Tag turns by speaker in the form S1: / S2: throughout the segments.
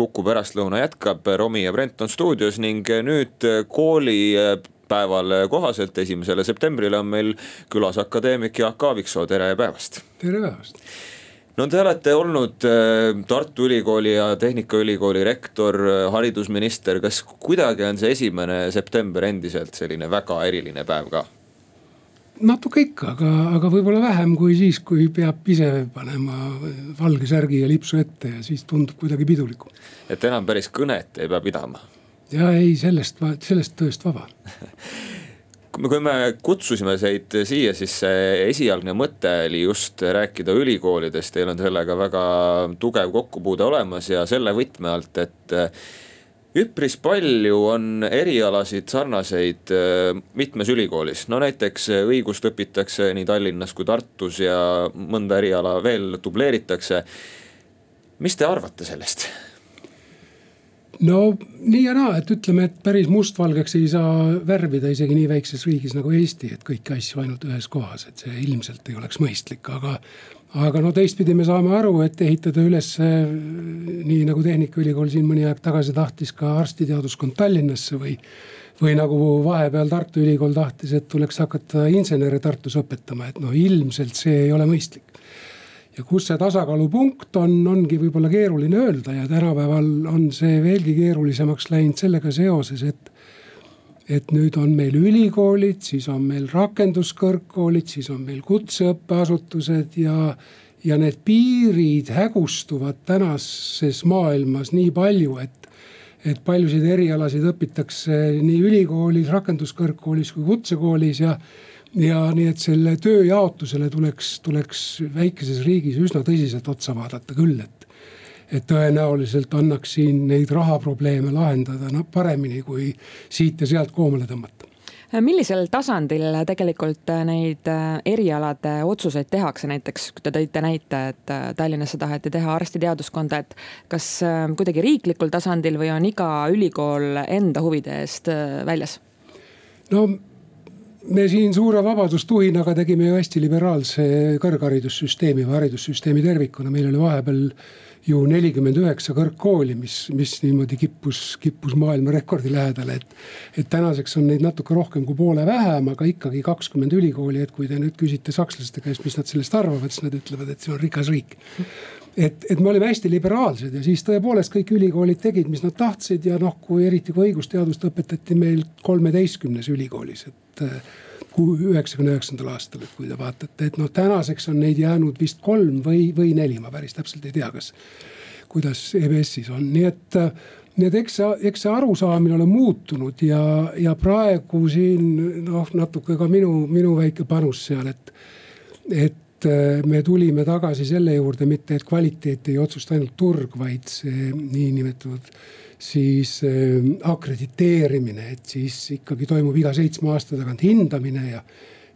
S1: Kuku pärastlõuna jätkab, Romi ja Brent on stuudios ning nüüd koolipäeval kohaselt, esimesele septembrile on meil külas akadeemik Jaak Aaviksoo, tere päevast.
S2: tere päevast
S1: no te olete olnud Tartu Ülikooli ja Tehnikaülikooli rektor, haridusminister, kas kuidagi on see esimene september endiselt selline väga eriline päev ka?
S2: Natuke ikka, aga, aga võib-olla vähem kui siis, kui peab ise panema valge särgi ja lipsu ette ja siis tundub kuidagi pidulikum.
S1: et enam päris kõnet ei pea pidama?
S2: ja ei, sellest, sellest tööst vaba
S1: kui me kutsusime teid siia, siis see esialgne mõte oli just rääkida ülikoolidest, teil on sellega väga tugev kokkupuude olemas ja selle võtme alt, et üpris palju on erialasid sarnaseid äh, mitmes ülikoolis, no näiteks äh, õigust õpitakse nii Tallinnas kui Tartus ja mõnda eriala veel dubleeritakse. mis te arvate sellest?
S2: No nii ja naa, et ütleme, et päris mustvalgeks ei saa värvida isegi nii väikses riigis nagu Eesti, et kõiki asju ainult ühes kohas, et see ilmselt ei oleks mõistlik, aga aga no teistpidi me saame aru, et ehitada üles nii nagu Tehnikaülikool siin mõni aeg tagasi tahtis ka arstiteaduskond Tallinnasse või. või nagu vahepeal Tartu Ülikool tahtis, et tuleks hakata insenere Tartus õpetama, et noh, ilmselt see ei ole mõistlik. Ja kus see tasakaalupunkt on, ongi võib-olla keeruline öelda ja tänapäeval on see veelgi keerulisemaks läinud sellega seoses, et et nüüd on meil ülikoolid, siis on meil rakenduskõrgkoolid, siis on meil kutseõppeasutused ja. ja need piirid hägustuvad tänases maailmas nii palju, et, et paljusid erialasid õpitakse nii ülikoolis, rakenduskõrgkoolis kui kutsekoolis ja ja nii, et selle tööjaotusele tuleks, tuleks väikeses riigis üsna tõsiselt otsa vaadata küll, et et tõenäoliselt annaks siin neid rahaprobleeme lahendada noh paremini kui siit ja sealt koomale tõmmata
S3: millisel tasandil tegelikult neid äh, erialade otsuseid tehakse, näiteks te tõite näite, et äh, Tallinnasse taheti teha arstiteaduskonda, et kas äh, kuidagi riiklikul tasandil või on iga ülikool enda huvide eest väljas?
S2: no me siin suure vabadustuhinaga tegime ju hästi liberaalse kõrgharidussüsteemi või haridussüsteemi tervikuna, meil oli vahepeal ju nelikümmend üheksa kõrgkooli, mis, mis niimoodi kippus, kippus maailmarekordi lähedale, et. et tänaseks on neid natuke rohkem kui poole vähem, aga ikkagi kakskümmend ülikooli, et kui te nüüd küsite sakslaste käest, mis nad sellest arvavad, siis nad ütlevad, et see on rikas riik. et, et me olime hästi liberaalsed ja siis tõepoolest kõik ülikoolid tegid, mis nad tahtsid ja noh, kui eriti kui õigusteadust õpetati meil kolmeteistkümnes ülikoolis, et üheksakümne üheksandal aastal, et kui te vaatate, et noh, tänaseks on neid jäänud vist kolm või, või neli, ma päris täpselt ei tea, kas. kuidas EBS-is on, nii et, nii et eks see, eks see arusaamine ole muutunud ja, ja praegu siin noh, natuke ka minu, minu väike panus seal, et. et äh, me tulime tagasi selle juurde, mitte et kvaliteeti ei otsusta ainult turg, vaid see niinimetatud siis äh, akrediteerimine, et siis ikkagi toimub iga seitsme aasta tagant hindamine ja,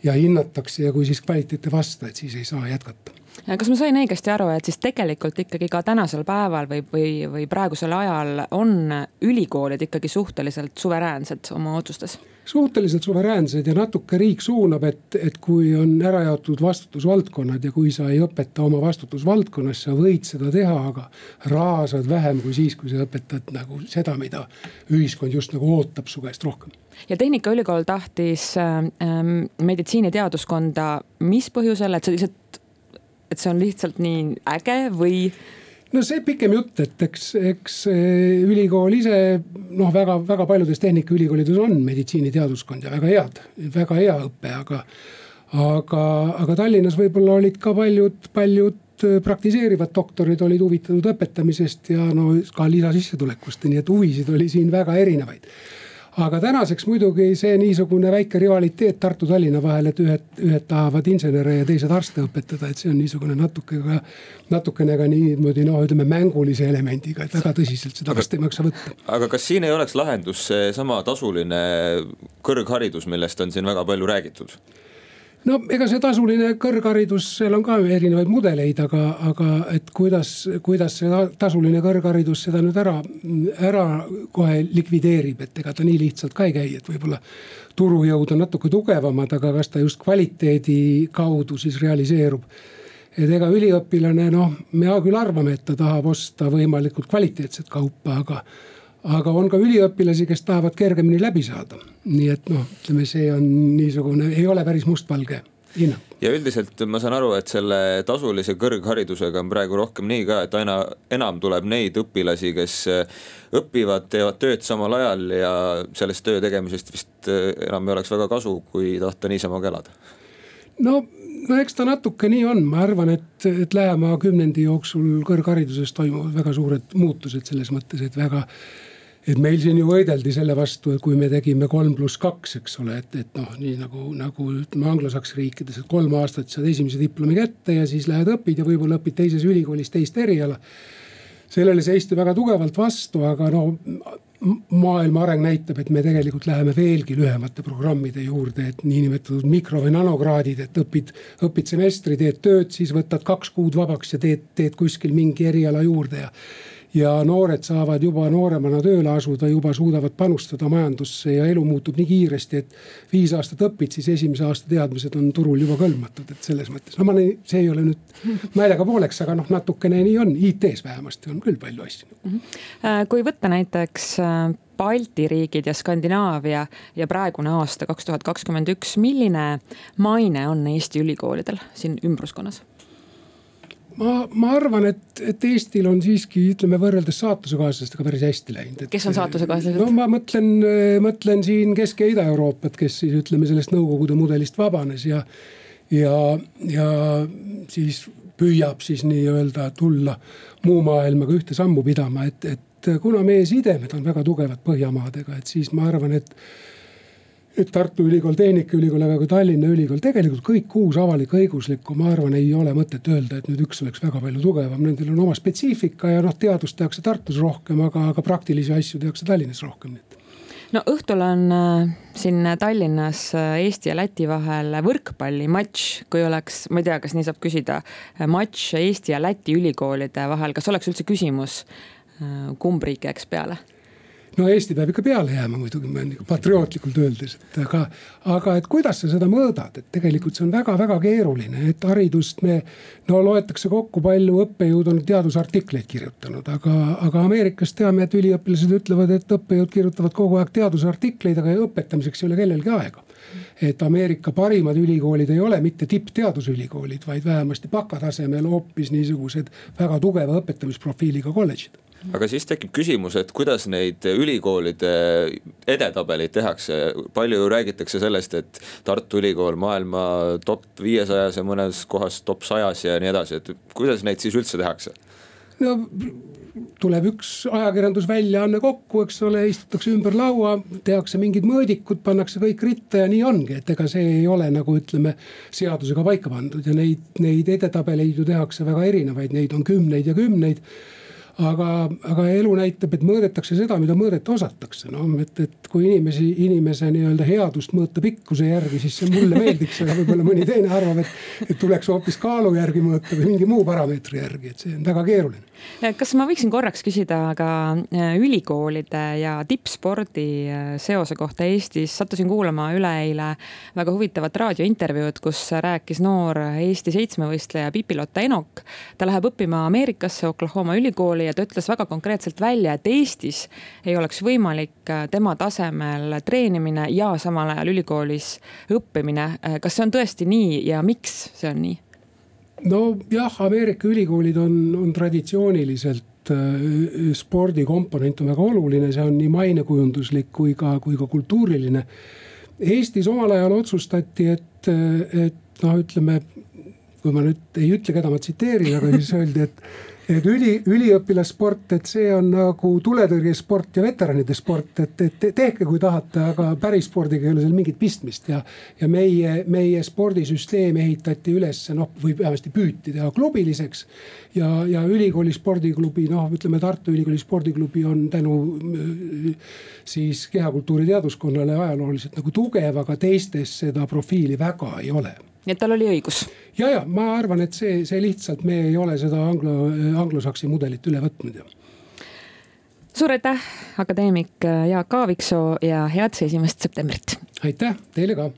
S2: ja hinnatakse ja kui siis kvaliteet ei vasta, et siis ei saa jätkata
S3: kas ma sain õigesti aru, et siis tegelikult ikkagi ka tänasel päeval või, või, või praegusel ajal on ülikoolid ikkagi suhteliselt suveräänsed oma otsustes?
S2: suhteliselt suveräänsed ja natuke riik suunab, et, et kui on ära jaotud vastutusvaldkonnad ja kui sa ei õpeta oma vastutusvaldkonnas, sa võid seda teha, aga raha saad vähem kui siis, kui sa õpetad nagu seda, mida ühiskond just nagu ootab su käest rohkem
S3: ja Tehnikaülikool tahtis ähm, meditsiiniteaduskonda, mis põhjusel, et see lihtsalt, et see on lihtsalt nii äge või
S2: no see pikem jutt, et eks, eks ülikool ise noh, väga-väga paljudes tehnikaülikoolides on meditsiiniteaduskond ja väga head, väga hea õpe, aga. aga, aga Tallinnas võib-olla olid ka paljud, paljud praktiseerivad doktorid olid huvitatud õpetamisest ja no ka lisasissetulekust, nii et huvisid oli siin väga erinevaid aga tänaseks muidugi see niisugune väike rivaliteet Tartu-Tallinna vahel, et ühed, ühed tahavad insenere ja teised arste õpetada, et see on niisugune natuke ka. natukene ka niimoodi noh, ütleme mängulise elemendiga, et väga tõsiselt seda vast ei maksa võtta.
S1: aga kas siin ei oleks lahendus seesama tasuline kõrgharidus, millest on siin väga palju räägitud?
S2: No ega see tasuline kõrgharidus, seal on ka erinevaid mudeleid, aga, aga et kuidas, kuidas see tasuline kõrgharidus seda nüüd ära, ära kohe likvideerib, et ega ta nii lihtsalt ka ei käi, et võib-olla. turujõud on natuke tugevamad, aga kas ta just kvaliteedi kaudu siis realiseerub et ega üliõpilane noh, me küll arvame, et ta tahab osta võimalikult kvaliteetset kaupa, aga aga on ka üliõpilasi, kes tahavad kergemini läbi saada. nii et noh, ütleme, see on niisugune, ei ole päris mustvalge hinnang.
S1: ja üldiselt ma saan aru, et selle tasulise kõrgharidusega on praegu rohkem nii ka, et aina enam tuleb neid õpilasi, kes õpivad, teevad tööd samal ajal ja sellest töö tegemisest vist enam ei oleks väga kasu, kui tahta niisama ka elada.
S2: no no eks ta natuke nii on, ma arvan, et, et lähema kümnendi jooksul kõrghariduses toimuvad väga suured muutused selles mõttes, et väga et meil siin ju võideldi selle vastu, et kui me tegime kolm pluss kaks, eks ole, et, et noh, nii nagu, nagu ütleme anglosaksi riikides, et kolm aastat saad esimese diplomi kätte ja siis lähed õpid ja võib-olla õpid teises ülikoolis teist eriala. sellele seisti väga tugevalt vastu, aga no maailma areng näitab, et me tegelikult läheme veelgi lühemate programmide juurde, et niinimetatud mikro või nanokraadid, et õpid, õpid semestri, teed tööd, siis võtad kaks kuud vabaks ja teed, teed kuskil mingi eriala juurde ja ja noored saavad juba nooremana tööle asuda, juba suudavad panustada majandusse ja elu muutub nii kiiresti, et viis aastat õpid, siis esimese aasta teadmised on turul juba kõlbmatud, et selles mõttes, no ma, see ei ole nüüd naljaga pooleks, aga noh, natukene nii on, IT-s vähemasti on küll palju asju mm.
S3: -hmm. kui võtta näiteks äh, Balti riigid ja Skandinaavia ja praegune aasta kaks tuhat kakskümmend üks, milline maine on Eesti ülikoolidel siin ümbruskonnas?
S2: Ma, ma arvan, et, et Eestil on siiski ütleme võrreldes saatusekaaslastega päris hästi läinud.
S3: kes on saatusekaalased?
S2: no ma mõtlen, mõtlen siin Kesk- ja Ida-Euroopat, kes siis ütleme sellest Nõukogude mudelist vabanes ja, ja, ja siis püüab siis nii-öelda tulla muu maailmaga ühte sammu pidama, et, et kuna meie sidemed on väga tugevad Põhjamaadega, et siis ma arvan, et Tartu Ülikool, Tehnikaülikool, aga ka Tallinna Ülikool, tegelikult kõik kuus avalik-õiguslikku, ma arvan, ei ole mõtet öelda, et nüüd üks oleks väga palju tugevam, nendel on oma spetsiifika ja noh, teadust tehakse Tartus rohkem, aga, aga praktilisi asju tehakse Tallinnas rohkem
S3: no õhtul on äh, siin Tallinnas äh, Eesti ja Läti vahel võrkpallimatš, kui oleks, ma ei tea, kas nii saab küsida, äh, matš Eesti ja Läti ülikoolide vahel, kas oleks üldse küsimus, kumb riik jääks peale?
S2: No Eesti peab ikka peale jääma muidugi, nagu patriootlikult öeldes, et aga, aga et kuidas sa seda mõõdad, et tegelikult see on väga-väga keeruline, et haridust me. no loetakse kokku, palju õppejõud on teadusartikleid kirjutanud, aga, aga Ameerikas teame, et üliõpilased ütlevad, et õppejõud kirjutavad kogu aeg teadusartikleid, aga õpetamiseks ei ole kellelgi aega et Ameerika parimad ülikoolid ei ole mitte tippteadusülikoolid, vaid vähemasti bakatasemel hoopis niisugused väga tugeva õpetamisprofiiliga kolledžid
S1: aga siis tekib küsimus, et kuidas neid ülikoolide edetabeleid tehakse, palju räägitakse sellest, et Tartu Ülikool maailma top viiesajas ja mõnes kohas top sajas ja nii edasi, et kuidas neid siis üldse tehakse?
S2: no tuleb üks ajakirjandusväljaanne kokku, eks ole, istutakse ümber laua, tehakse mingid mõõdikud, pannakse kõik ritta ja nii ongi, et ega see ei ole nagu ütleme seadusega paika pandud. Ja neid, neid edetabeleid ju tehakse väga erinevaid, neid on kümneid ja kümneid aga, aga elu näitab, et mõõdetakse seda, mida mõõdeta osatakse, noh, et, et kui inimesi, inimese nii-öelda headust mõõta pikkuse järgi, siis see mulle meeldiks, aga võib-olla mõni teine arvab, et, et tuleks hoopis kaalu järgi mõõta või mingi muu parameetri järgi, et see on väga keeruline.
S3: Kas ma võiksin korraks küsida ka äh, ülikoolide ja tippspordi äh, seose kohta Eestis, sattusin kuulama üleeile väga huvitavat raadiointervjuud, kus rääkis noor Eesti seitsmevõistleja Pipi-Lotta Enok. ta läheb õppima Ameerikasse Oklahoma ülikooli ja ta ütles väga konkreetselt välja, et Eestis ei oleks võimalik äh, tema tasemel treenimine ja samal ajal ülikoolis õppimine. kas see on tõesti nii ja miks see on nii?
S2: nojah, Ameerika ülikoolid on, on traditsiooniliselt äh, spordikomponent on väga oluline, see on nii mainekujunduslik kui ka, kui ka kultuuriline. Eestis omal ajal otsustati, et, et noh, ütleme, kui ma nüüd ei ütle, keda ma tsiteerin, aga siis öeldi, et et üli, üliõpilassport, et see on nagu tuletõrjesport ja veteranide sport, et, et tehke, kui tahate, aga päris spordiga ei ole seal mingit pistmist ja. ja meie, meie spordisüsteem ehitati üles noh, või vähemasti püüti teha klubiliseks. ja, ja ülikooli spordiklubi, noh, ütleme Tartu Ülikooli spordiklubi on tänu siis kehakultuuri teaduskonnale ajalooliselt nagu tugev, aga teistes seda profiili väga ei ole
S3: nii et tal oli õigus.
S2: ja, ja ma arvan, et see, see lihtsalt me ei ole seda anglo, anglosaksi mudelit üle võtnud ja
S3: suur aitäh, akadeemik Jaak Aaviksoo ja head seitseteist septembrit.
S2: aitäh teile ka